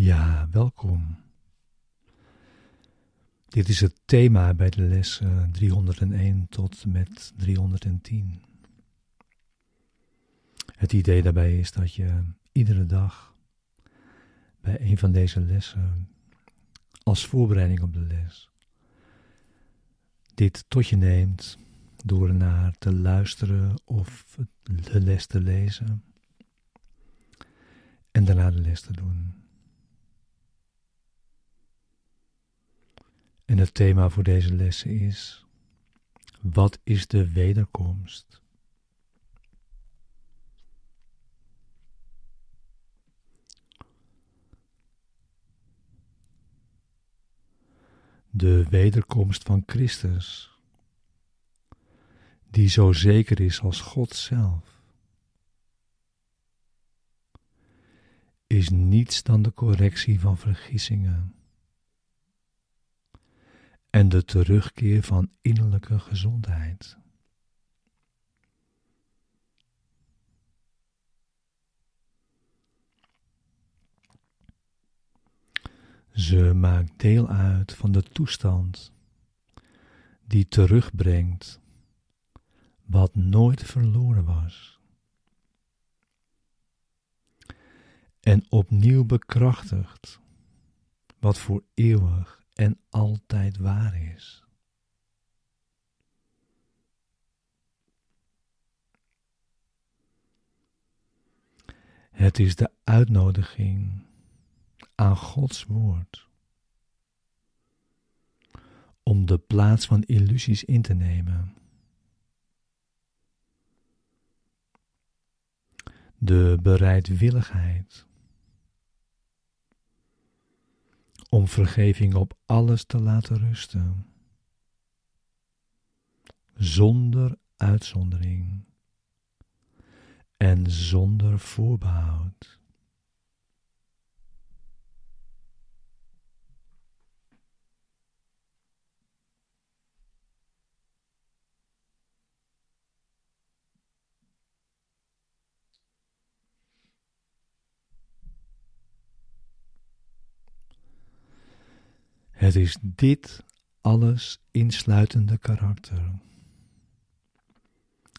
Ja, welkom. Dit is het thema bij de les 301 tot met 310. Het idee daarbij is dat je iedere dag bij een van deze lessen, als voorbereiding op de les, dit tot je neemt door naar te luisteren of de les te lezen en daarna de les te doen. En het thema voor deze lessen is: wat is de wederkomst? De wederkomst van Christus, die zo zeker is als God zelf, is niets dan de correctie van vergissingen en de terugkeer van innerlijke gezondheid. Ze maakt deel uit van de toestand die terugbrengt wat nooit verloren was. En opnieuw bekrachtigt wat voor eeuwig en altijd waar is. Het is de uitnodiging aan Gods woord om de plaats van illusies in te nemen. De bereidwilligheid om vergeving op alles te laten rusten, zonder uitzondering en zonder voorbehoud. Het is dit alles insluitende karakter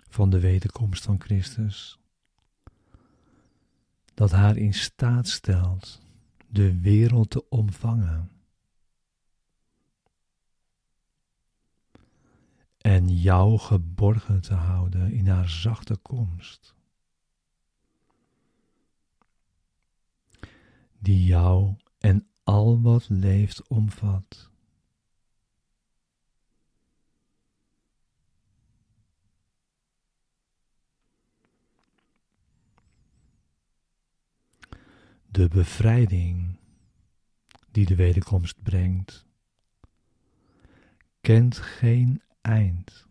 van de wederkomst van Christus, dat haar in staat stelt de wereld te omvangen en jou geborgen te houden in haar zachte komst, die jou en al wat leeft omvat. De bevrijding die de wederkomst brengt, kent geen eind.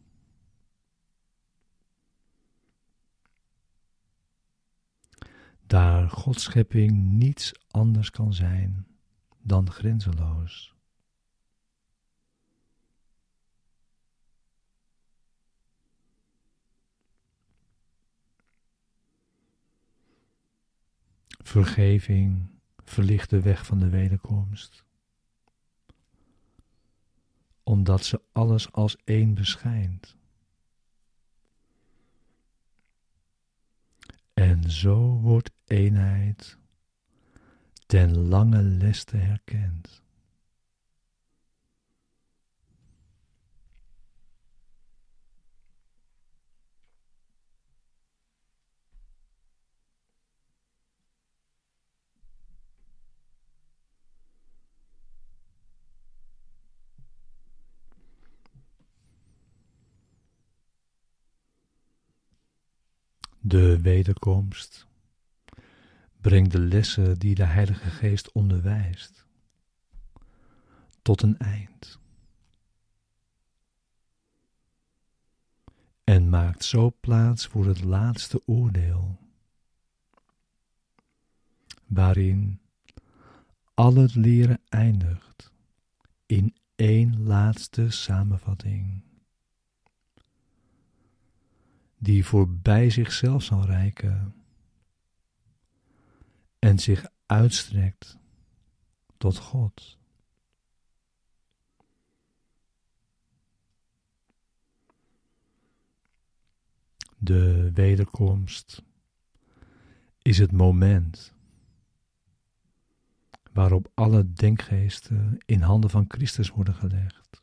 Daar Gods schepping niets anders kan zijn dan grenzeloos. Vergeving verlicht de weg van de wederkomst, omdat ze alles als één beschijnt. En zo wordt eenheid ten lange leste herkent. De wederkomst Breng de lessen die de Heilige Geest onderwijst tot een eind. En maakt zo plaats voor het laatste oordeel, waarin al het leren eindigt in één laatste samenvatting, die voorbij zichzelf zal reiken en zich uitstrekt tot God. De wederkomst is het moment waarop alle denkgeesten in handen van Christus worden gelegd.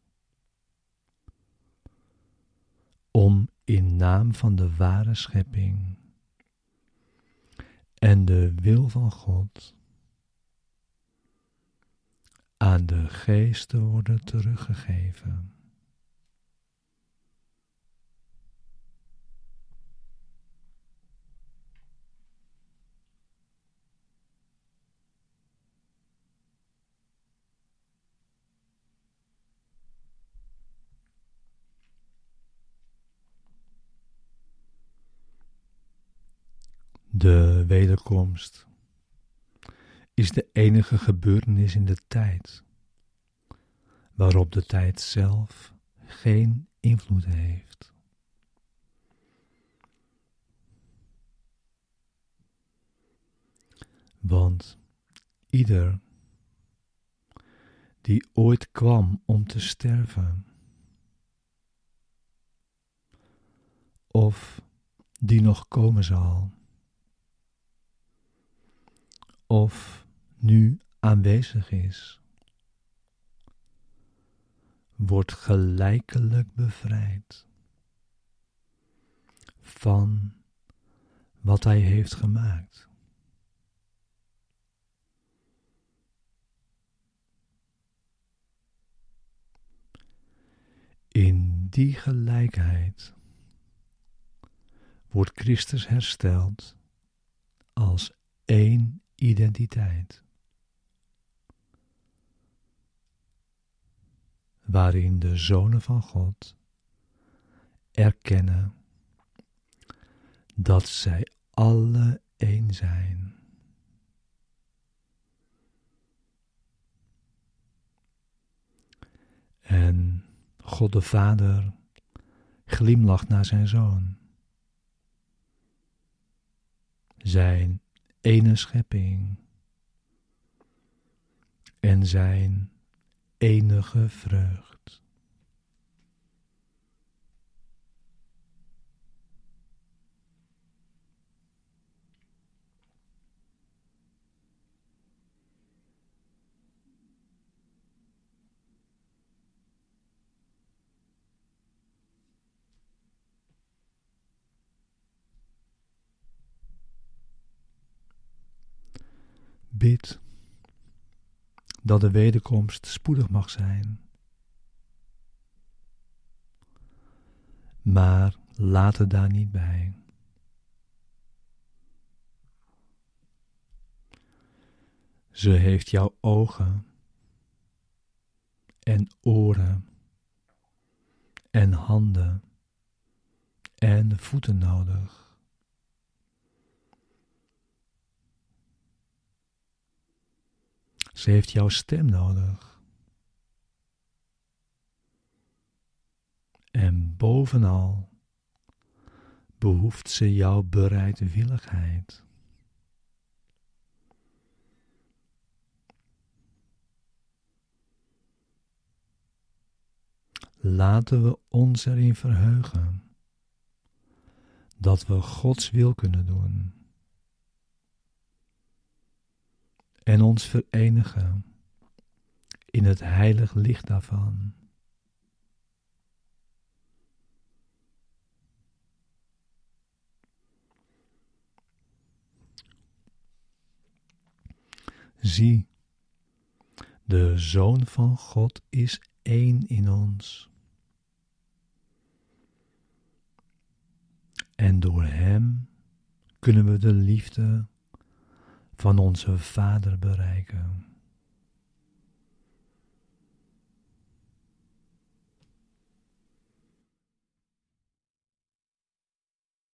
Om in naam van de ware schepping en de wil van God aan de geest te worden teruggegeven. De wederkomst is de enige gebeurtenis in de tijd waarop de tijd zelf geen invloed heeft. Want ieder die ooit kwam om te sterven, of die nog komen zal, of nu aanwezig is, wordt gelijkelijk bevrijd van wat hij heeft gemaakt. In die gelijkheid wordt Christus hersteld als één identiteit. Waarin de zonen van God erkennen dat zij alle één zijn. En God de Vader glimlacht naar zijn zoon. Zijn ene schepping en zijn enige vreugd. Bid dat de wederkomst spoedig mag zijn. Maar laat het daar niet bij. Ze heeft jouw ogen en oren en handen en voeten nodig. Ze heeft jouw stem nodig. En bovenal behoeft ze jouw bereidwilligheid. Laten we ons erin verheugen dat we Gods wil kunnen doen. En ons verenigen in het heilig licht daarvan. Zie, de Zoon van God is één in ons. En door Hem kunnen we de liefde van onze Vader bereiken.